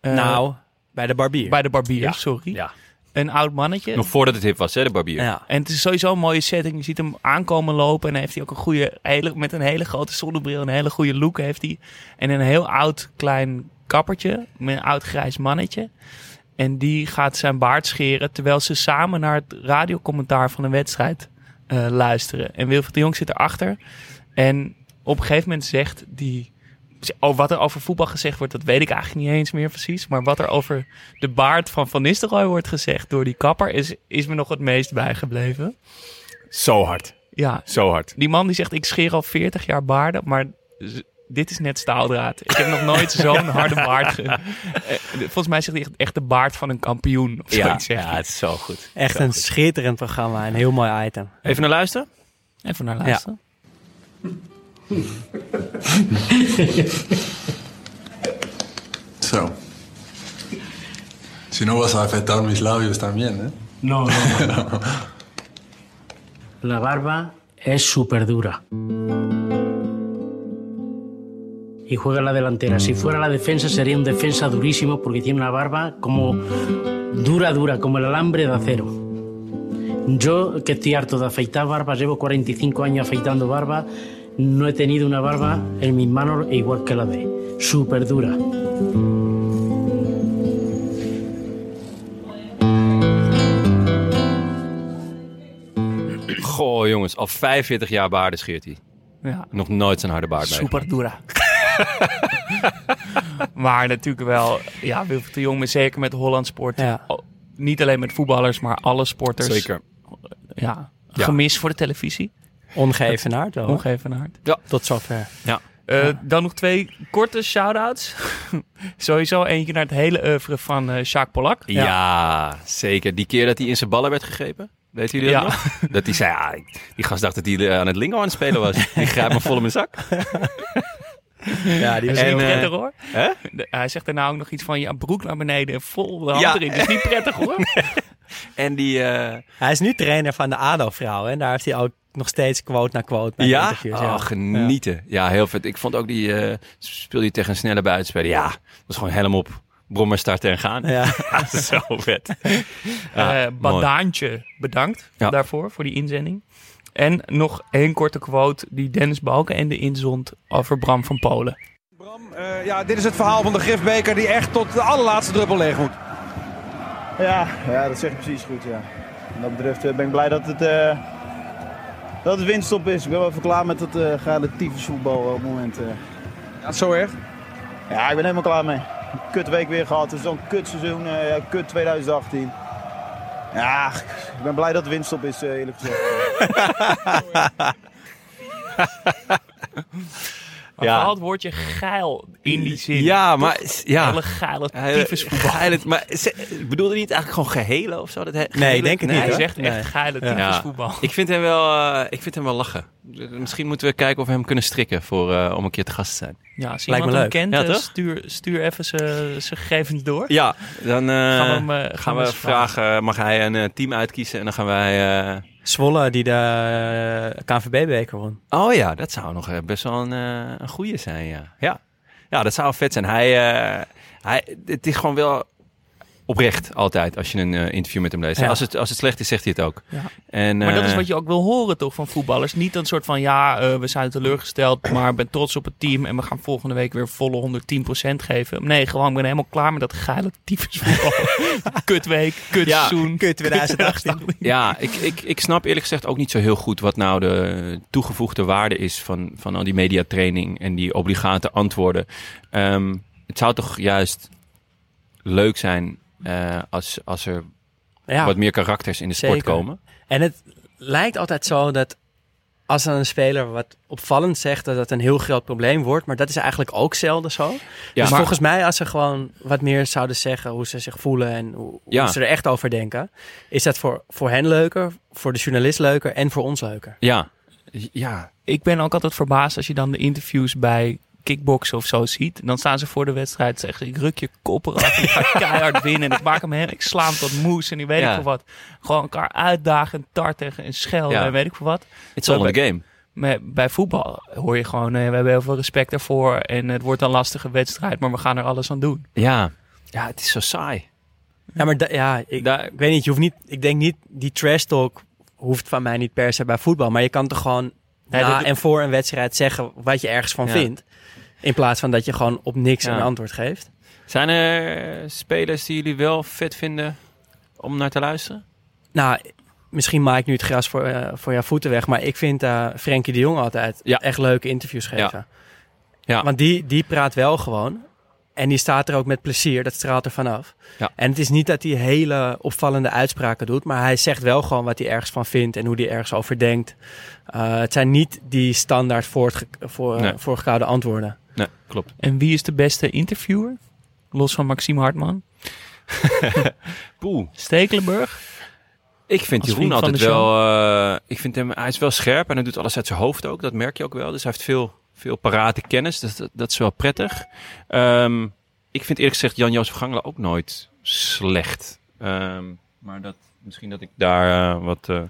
Eh, nou, bij de barbier. bij de barbier, Ja. sorry. Ja. Een oud mannetje. Nog voordat het hip was, hè, de barbier. Ja. En het is sowieso een mooie setting. Je ziet hem aankomen lopen. En dan heeft hij ook een goede, hele, met een hele grote zonnebril. Een hele goede look heeft hij. En een heel oud klein kappertje. Met een oud grijs mannetje. En die gaat zijn baard scheren. Terwijl ze samen naar het radiocommentaar van een wedstrijd eh, luisteren. En Wilfried de Jong zit erachter. En op een gegeven moment zegt die... Oh, wat er over voetbal gezegd wordt, dat weet ik eigenlijk niet eens meer precies. Maar wat er over de baard van Van Nistelrooy wordt gezegd door die kapper... is, is me nog het meest bijgebleven. Zo hard. Ja, Zo hard. die man die zegt, ik scheer al 40 jaar baarden, maar dit is net staaldraad. Ik heb nog nooit zo'n harde baard. Ge- Eh, Volgens mij zegt hij echt, echt de baard van een kampioen. Of Ja, zoiets ja, het is zo goed. Echt Zo een goed. schitterend programma. Een heel mooi item. Even naar luisteren. Even naar luisteren. So. Si no vas a afectar mis labios también, ¿eh? No, no, no. La barba es súper dura. Y juega en la delantera. Si fuera la defensa sería un defensa durísimo porque tiene una barba como dura, dura, como el alambre de acero. Yo, que estoy harto de afeitar barbas, llevo 45 años afeitando barba, no he tenido una barba en mis manos igual que la de. Súper dura. Goh, jongens, al 45 jaar baarden scheert hij. Ja. Nog nooit zijn harde baard. Super dura. maar natuurlijk wel, ja, Wilfried de Jong, zeker met Holland Sport. Ja. Niet alleen met voetballers, maar alle sporters. Zeker. Ja, Ja. gemis voor de televisie. Ongeëvenaard wel. Ongeëvenaard. Ja. Tot zover. Ja. Eh, Dan nog twee korte shout-outs. Sowieso eentje naar het hele oeuvre van eh Jacques Polak. Ja. zeker. Die keer dat hij in zijn ballen werd gegrepen. Weet jullie dat Ja. nog? Dat hij zei, ja, ik- die gast dacht dat hij eh, aan het lingo aan het spelen was. Die grijpt me vol in mijn zak. Ja, die was is niet En, eh, prettig hoor. Hè? De- hij zegt daarna ook nog iets van, ja, broek naar beneden en vol de hand Ja. erin. Dat is niet prettig hoor. En die... eh, Hij is nu trainer van de ADO-vrouw. En daar heeft hij ook nog steeds quote na quote bij de ja? interviews. Oh, genieten. Ja. heel vet. Ik vond ook die... eh speelde hij tegen een snelle buitenspeler. Ja, dat was gewoon helm op. Brommer starten en gaan. Ja. Zo vet. Ja, Eh, mooi. Badaantje, bedankt Ja. daarvoor, voor die inzending. En nog één korte quote die Dennis Balkenende inzond over Bram van Polen. Eh, ja, dit is het verhaal van de gifbeker die echt tot de allerlaatste druppel leeg moet. Ja, ja, dat zeg je precies goed. Ja. Wat dat betreft ben ik blij dat het, eh, dat het winststop is. Ik ben wel even klaar met dat uh, geile tyfusvoetbal op het moment. eh. Ja, zo erg? Ja, ik ben helemaal klaar mee. Kut week weer gehad. Het is zo'n kut seizoen. eh, ja, kut 2018. Ja, ik ben blij dat het winststop is, eh, eerlijk gezegd. Maar Ja. vooral het woordje geil in die zin. Ja, maar... Ja. Hele geile Hij- tyfusvoetbal. geile- maar ze- bedoelde hij niet eigenlijk gewoon gehele of zo? Dat he- Nee, gehele- denk het niet, Hij zegt echt Nee. geile Ja. tyfusvoetbal. Ik vind hem wel, eh, ik vind hem wel lachen. Misschien moeten we kijken of we hem kunnen strikken voor, eh, om een keer te gast te zijn. Ja, als Lijkt iemand me hem leuk. kent, Ja, eh, toch? stuur, stuur even zijn gegevens door. Ja, dan eh, Gaan we hem, eh, gaan gaan we vragen, mag hij een eh, team uitkiezen en dan gaan wij... eh, Zwolle die de eh, KNVB-beker won. Oh ja, dat zou nog eh, best wel een, eh, een goede zijn, ja. ja. Ja, dat zou vet zijn. Hij, eh, hij, het is gewoon wel oprecht altijd als je een eh, interview met hem leest. Ja. Als, het, als het slecht is, zegt hij het ook. Ja. En, Maar dat is eh, wat je ook wil horen toch van voetballers. Niet een soort van ja, eh, we zijn teleurgesteld, maar ik ben trots op het team en we gaan volgende week weer volle 110% geven. Nee, gewoon ik ben helemaal klaar met dat geile tyfusvoetbal. kutweek, kutseizoen. Kut 2018. Ja, ik, ik, ik snap eerlijk gezegd ook niet zo heel goed wat nou de toegevoegde waarde is van, van al die mediatraining en die obligate antwoorden. Ehm, het zou toch juist leuk zijn eh, als, als er Ja. wat meer karakters in de sport Zeker. komen. En het lijkt altijd zo dat als dan een speler wat opvallend zegt, dat dat een heel groot probleem wordt. Maar dat is eigenlijk ook zelden zo. Ja, dus maar- volgens mij, als ze gewoon wat meer zouden zeggen hoe ze zich voelen en hoe, hoe ze er echt over denken, is dat voor, voor hen leuker, voor de journalist leuker en voor ons leuker. Ja. Ja. Ik ben ook altijd verbaasd als je dan de interviews bij kickboksen of zo ziet. Dan staan ze voor de wedstrijd zeggen ze, ik ruk je kop eraf en ik ga keihard winnen. En ik maak hem hem, ik sla hem tot moes en ik weet Ja. ik veel wat. Gewoon elkaar uitdagen, en tarten en schelden Ja. en weet ik veel wat. It's all in the Bij- game. Bij, bij voetbal hoor je gewoon, eh, we hebben heel veel respect daarvoor. En het wordt een lastige wedstrijd, maar we gaan er alles aan doen. Ja. Ja, het is zo saai. Ja, maar da- ja, ik, ik weet niet, je hoeft niet, ik denk niet, die trash talk hoeft van mij niet per se bij voetbal. Maar je kan toch gewoon Nee, na dat- en voor een wedstrijd zeggen wat je ergens van Ja. vindt. In plaats van dat je gewoon op niks Ja. een antwoord geeft. Zijn er spelers die jullie wel vet vinden om naar te luisteren? Nou, misschien maak ik nu het gras voor, eh, voor jouw voeten weg. Maar ik vind eh Frenkie de Jong altijd echt leuke interviews geven. Ja. Want die, die praat wel gewoon. En die staat er ook met plezier. Dat straalt er vanaf. Ja. En het is niet dat hij hele opvallende uitspraken doet. Maar hij zegt wel gewoon wat hij ergens van vindt. En hoe hij ergens over denkt. Eh, het zijn niet die standaard voor, Nee. voorgekoude antwoorden. Nee, klopt. En wie is de beste interviewer? Los van Maxime Hartman. Poeh. Stekelenburg. Ik vind Jeroen altijd wel... eh, ik vind hem, hij is wel scherp en hij doet alles uit zijn hoofd ook. Dat merk je ook wel. Dus hij heeft veel, veel parate kennis. Dus dat, dat is wel prettig. Ehm, ik vind eerlijk gezegd Jan-Jozef Gangela ook nooit slecht. Ehm, maar dat, misschien dat ik daar eh, wat... eh,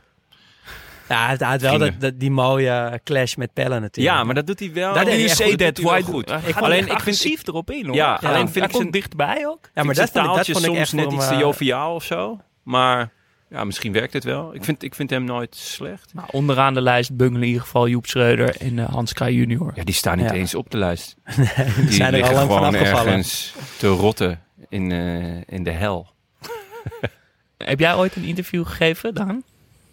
Ja, het had wel dat, dat, die mooie clash met pellen natuurlijk. Ja, maar dat doet hij wel. Daar deed hij say goed. that, hij wel why goed. do- Ik Hij vond- alleen, ik vind erop in, hoor. Ja, Ja, alleen hij vind ik zijn, dichtbij ook. Ja, maar dat vond ik- dat vond ik soms echt net iets te eh, joviaal of zo. Maar ja, misschien werkt het wel. Ik vind, ik vind hem nooit slecht. Nou, onderaan de lijst bungelen in ieder geval Joep Schreuder en eh, Hans Kraaij junior. Ja, die staan niet Ja. eens op de lijst. die zijn er al lang van gewoon afgevallen. ergens te rotten in, eh, in de hel. Heb jij ooit een interview gegeven, Daan?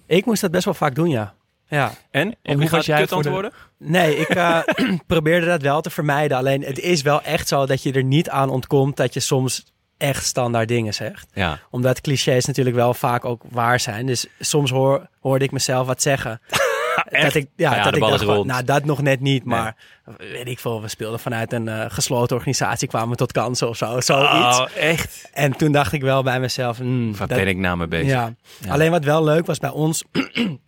Ik moest dat best wel vaak doen, ja. ja. En? En hoe was jij de- antwoorden? Nee, ik eh, probeerde dat wel te vermijden. Alleen het is wel echt zo dat je er niet aan ontkomt dat je soms echt standaard dingen zegt. Ja. Omdat clichés natuurlijk wel vaak ook waar zijn. Dus soms hoor, hoorde ik mezelf wat zeggen. dat ik, ja, Ja, dat ik rond. nou dat nog net niet, Nee. maar weet ik veel, we speelden vanuit een eh, gesloten organisatie, kwamen tot kansen of zo, zoiets. Oh, echt? En toen dacht ik wel bij mezelf, Waar dat- ben ik nou mee bezig? Ja. Ja. Alleen wat wel leuk was bij ons,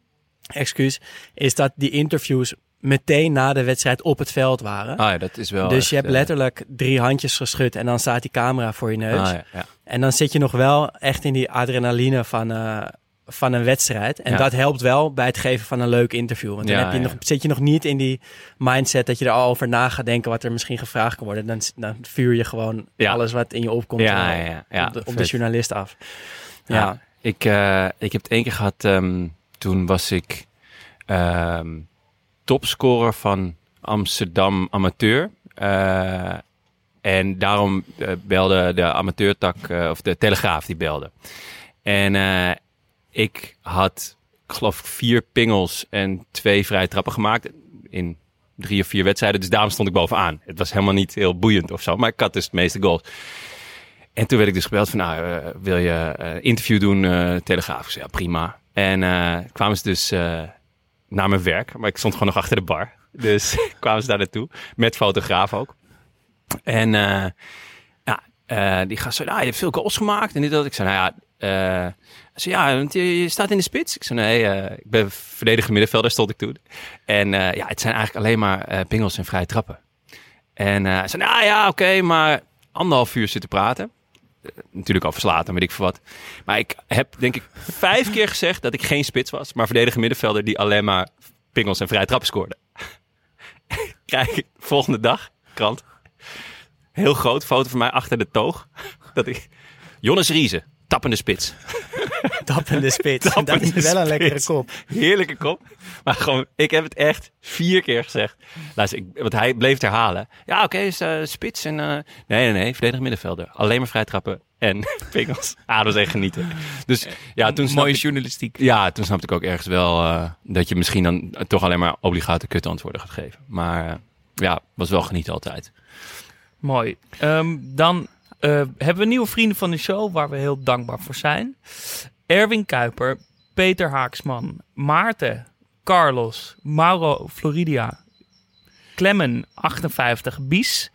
excuus, is dat die interviews meteen na de wedstrijd op het veld waren. Ah ja, dat is wel dus echt, je hebt eh, letterlijk drie handjes geschud en dan staat die camera voor je neus. Ah, ja, ja. En dan zit je nog wel echt in die adrenaline van, eh, van een wedstrijd. En Ja. dat helpt wel bij het geven van een leuk interview. Want dan Ja, heb je ja. nog, zit je nog niet in die mindset dat je er al over na gaat denken wat er misschien gevraagd kan worden. Dan, dan vuur je gewoon Ja. alles wat in je opkomt Ja, eh, ja, ja, ja, op, de, op de journalist af. Ja. Ik, eh, ik heb het één keer gehad, ehm, toen was ik ehm, topscorer van Amsterdam Amateur. Eh, en daarom belde de amateurtak, of de Telegraaf, die belde. En ik had, ik geloof vier pingels en twee vrije trappen gemaakt in drie of vier wedstrijden. Dus daarom stond ik bovenaan. Het was helemaal niet heel boeiend of zo, maar ik had dus de meeste goals. En toen werd ik dus gebeld van, nou, eh, wil je een interview doen, eh, Telegraaf? Ja, prima. En eh, kwamen ze dus eh, naar mijn werk, maar ik stond gewoon nog achter de bar. Dus kwamen ze daar naartoe, met fotograaf ook. En eh, ja, eh, die gast zei, nou, je hebt veel goals gemaakt en dit dat. Ik zei, nou ja, eh, ja, want je, staat in de spits. Ik zei, nee, eh, ik ben verdediger middenvelder, stond ik toen. En eh, ja, het zijn eigenlijk alleen maar eh, pingels en vrije trappen. En hij zei, nou ja, oké, maar anderhalf uur zitten praten. Natuurlijk over slaten, weet ik veel wat. Maar ik heb denk ik vijf keer gezegd dat ik geen spits was, maar verdediger middenvelder die alleen maar pingels en vrije trappen scoorde. Krijg volgende dag, krant, heel groot foto van mij achter de toog. Dat ik, Jonas Riese, tappende spits. Tappende spits. Tappende dat is wel een lekkere kop. Heerlijke kop. Maar gewoon, ik heb het echt vier keer gezegd. Luister, ik, want hij bleef het herhalen. Ja, oké, is eh, spits en... eh, nee, nee, nee, verdedig middenvelder. Alleen maar vrijtrappen en pingels. Ah, dat was echt genieten. Dus ja, toen snapte Mooie ik- journalistiek. Ja, toen snapte ik ook ergens wel eh, dat je misschien dan toch alleen maar obligate kutantwoorden gaat geven. Maar eh, ja, was wel genieten altijd. Mooi. Ehm, dan eh, hebben we nieuwe vrienden van de show waar we heel dankbaar voor zijn. Erwin Kuiper, Peter Haaksman, Maarten, Carlos, Mauro Floridia, Clemmen 58, Bies,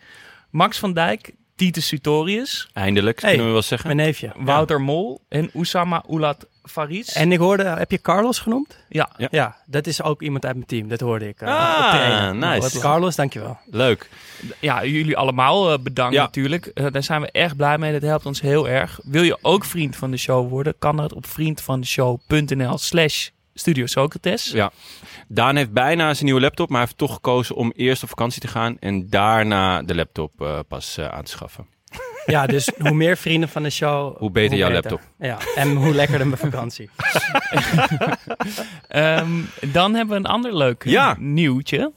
Max van Dijk, Titus Sutorius, Eindelijk, Hey, kunnen we wel zeggen. Mijn neefje. Wouter Mol en Oussama Oulat Faris. En ik hoorde, heb je Carlos genoemd? Ja. Ja, dat is ook iemand uit mijn team. Dat hoorde ik. eh, Ah, nice. Wat- Carlos, dankjewel. Leuk. Ja, jullie allemaal eh, bedankt Ja. natuurlijk. Eh, daar zijn we erg blij mee. Dat helpt ons heel erg. Wil je ook vriend van de show worden? Kan dat op vriendvandeshow.nl slash Studio Socrates. Ja. Daan heeft bijna zijn nieuwe laptop, maar hij heeft toch gekozen om eerst op vakantie te gaan en daarna de laptop eh, pas aan te schaffen. Ja, dus hoe meer vrienden van de show... Hoe beter jouw laptop. Ja, en hoe lekkerder mijn vakantie. Ehm, dan hebben we een ander leuk Ja. nieuwtje.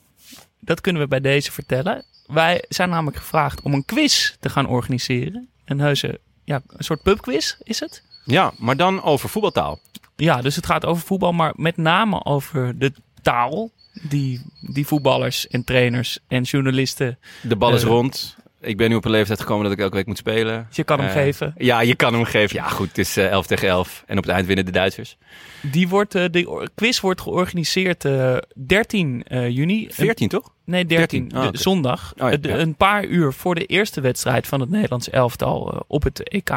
Dat kunnen we bij deze vertellen. Wij zijn namelijk gevraagd om een quiz te gaan organiseren. Een heuse, ja, een soort pubquiz is het. Ja, maar dan over voetbaltaal. Ja, dus het gaat over voetbal, maar met name over de taal die, die voetballers en trainers en journalisten... De bal is eh, rond. Ik ben nu op een leeftijd gekomen dat ik elke week moet spelen. Je kan hem Eh, geven. Ja, je kan hem geven. Ja, goed. Het is eh, 11 tegen 11. En op het eind winnen de Duitsers. Die wordt, eh, de quiz wordt georganiseerd eh 13 eh, juni. 14 toch? Nee, 13. 13. Ah. Zondag. Oh ja, Eh, de- ja. Een paar uur voor de eerste wedstrijd van het Nederlands elftal eh, op het EK.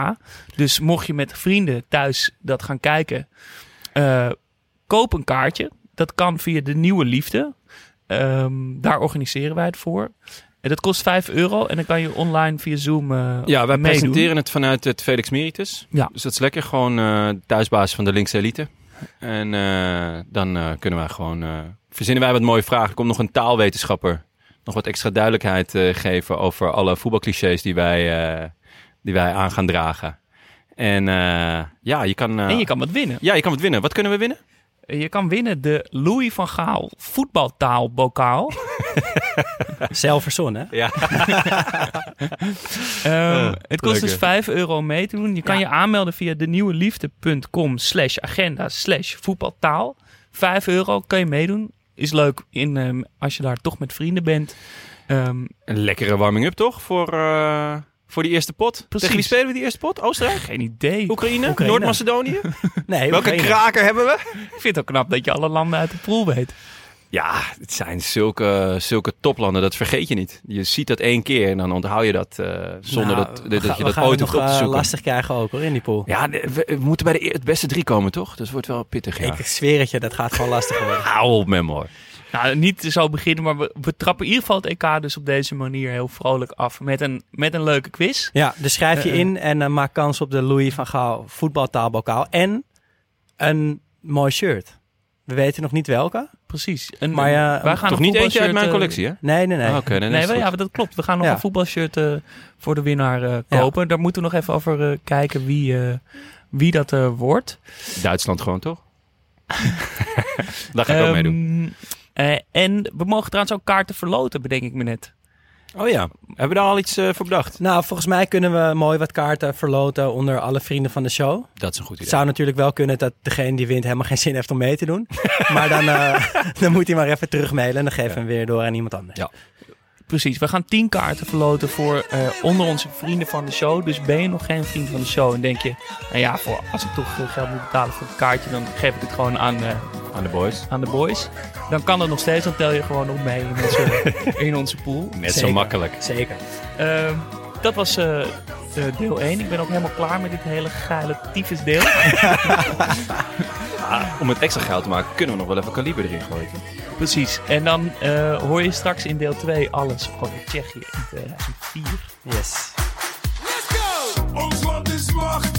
Dus mocht je met vrienden thuis dat gaan kijken, eh, koop een kaartje. Dat kan via de Nieuwe Liefde. Ehm, daar organiseren wij het voor. En dat kost 5 euro en dan kan je online via Zoom eh Ja, wij meedoen. presenteren het vanuit het Felix Meritus. Ja. Dus dat is lekker gewoon eh thuisbasis van de linkse elite. En eh, dan kunnen wij gewoon... verzinnen wij wat mooie vragen. Er komt nog een taalwetenschapper. Nog wat extra duidelijkheid geven over alle voetbalclichés die wij, die wij aan gaan dragen. En ja, je kan... En je kan wat winnen. Ja, je kan wat winnen. Wat kunnen we winnen? Je kan winnen de Louis van Gaal voetbaltaalbokaal. Zelf verzonnen, hè? Ja. Ehm, Eh, het kost dus lekker. 5 euro mee te doen. Je kan je aanmelden via denieuweliefde.com slash agenda slash voetbaltaal. 5 euro kan je meedoen. Is leuk in, ehm, als je daar toch met vrienden bent. Ehm, Een lekkere warming-up toch? Voor, eh, voor die eerste pot. Precies. Tegen wie spelen we die eerste pot? Oostenrijk? geen idee. Oekraïne? Oekraïne. Noord-Macedonië? Nee, Welke Oekraïne. kraker hebben we? Ik vind het ook knap dat je alle landen uit de pool weet. Ja, het zijn zulke, zulke toplanden, dat vergeet je niet. Je ziet dat één keer en dan onthoud je dat eh, zonder Nou, dat, dat je dat ooit hoeft op te eh, zoeken. lastig krijgen ook hoor, in die pool. Ja, we, we moeten bij de, e- het beste drie komen, toch? Dus het wordt wel pittig, ja. Ik zweer het je, dat gaat gewoon lastig worden. Hou op, Memor. Nou, niet zo beginnen, maar we, we trappen in ieder geval het EK dus op deze manier heel vrolijk af. Met een, met een leuke quiz. Ja, dus schrijf je Eh, in en eh, maak kans op de Louis van Gaal voetbaltaalbokaal. En een mooi shirt. We weten nog niet welke. Precies. En, Maar ja, wij gaan Toch niet eentje uit mijn eh, collectie, hè? Nee, nee, nee. Ah, is Nee, wel, goed. ja, dat klopt. We gaan nog Ja. een voetbalshirt eh, voor de winnaar eh, Ja. kopen. Daar moeten we nog even over eh, kijken wie, eh, wie dat eh, wordt. Duitsland gewoon, toch? Daar ga ik ook mee doen. Eh, en we mogen trouwens ook kaarten verloten, bedenk ik me net. Oh ja, hebben we daar al iets eh, voor bedacht? Nou, volgens mij kunnen we mooi wat kaarten verloten onder alle vrienden van de show. Dat is een goed idee. Het zou natuurlijk wel kunnen dat degene die wint helemaal geen zin heeft om mee te doen. maar dan, eh, dan moet hij maar even terugmailen en dan geven we hem weer door aan iemand anders. Ja. Precies, we gaan 10 kaarten verloten voor eh, onder onze vrienden van de show. Dus ben je nog geen vriend van de show en denk je, nou ja, voor, als ik toch eh, geld moet betalen voor het kaartje, dan geef ik het gewoon aan, eh, Aan de boys. aan de boys. Dan kan dat nog steeds, dan tel je gewoon op mee in onze, in onze pool. Net zo makkelijk. Zeker. Ehm, dat was deel 1. Ik ben ook helemaal klaar met dit hele geile tyfus Ah, om het extra geld te maken, kunnen we nog wel even kaliber erin gooien. Precies. En dan eh, hoor je straks in deel 2 alles over Tsjechië in 2004. Yes. Ons land is machtig,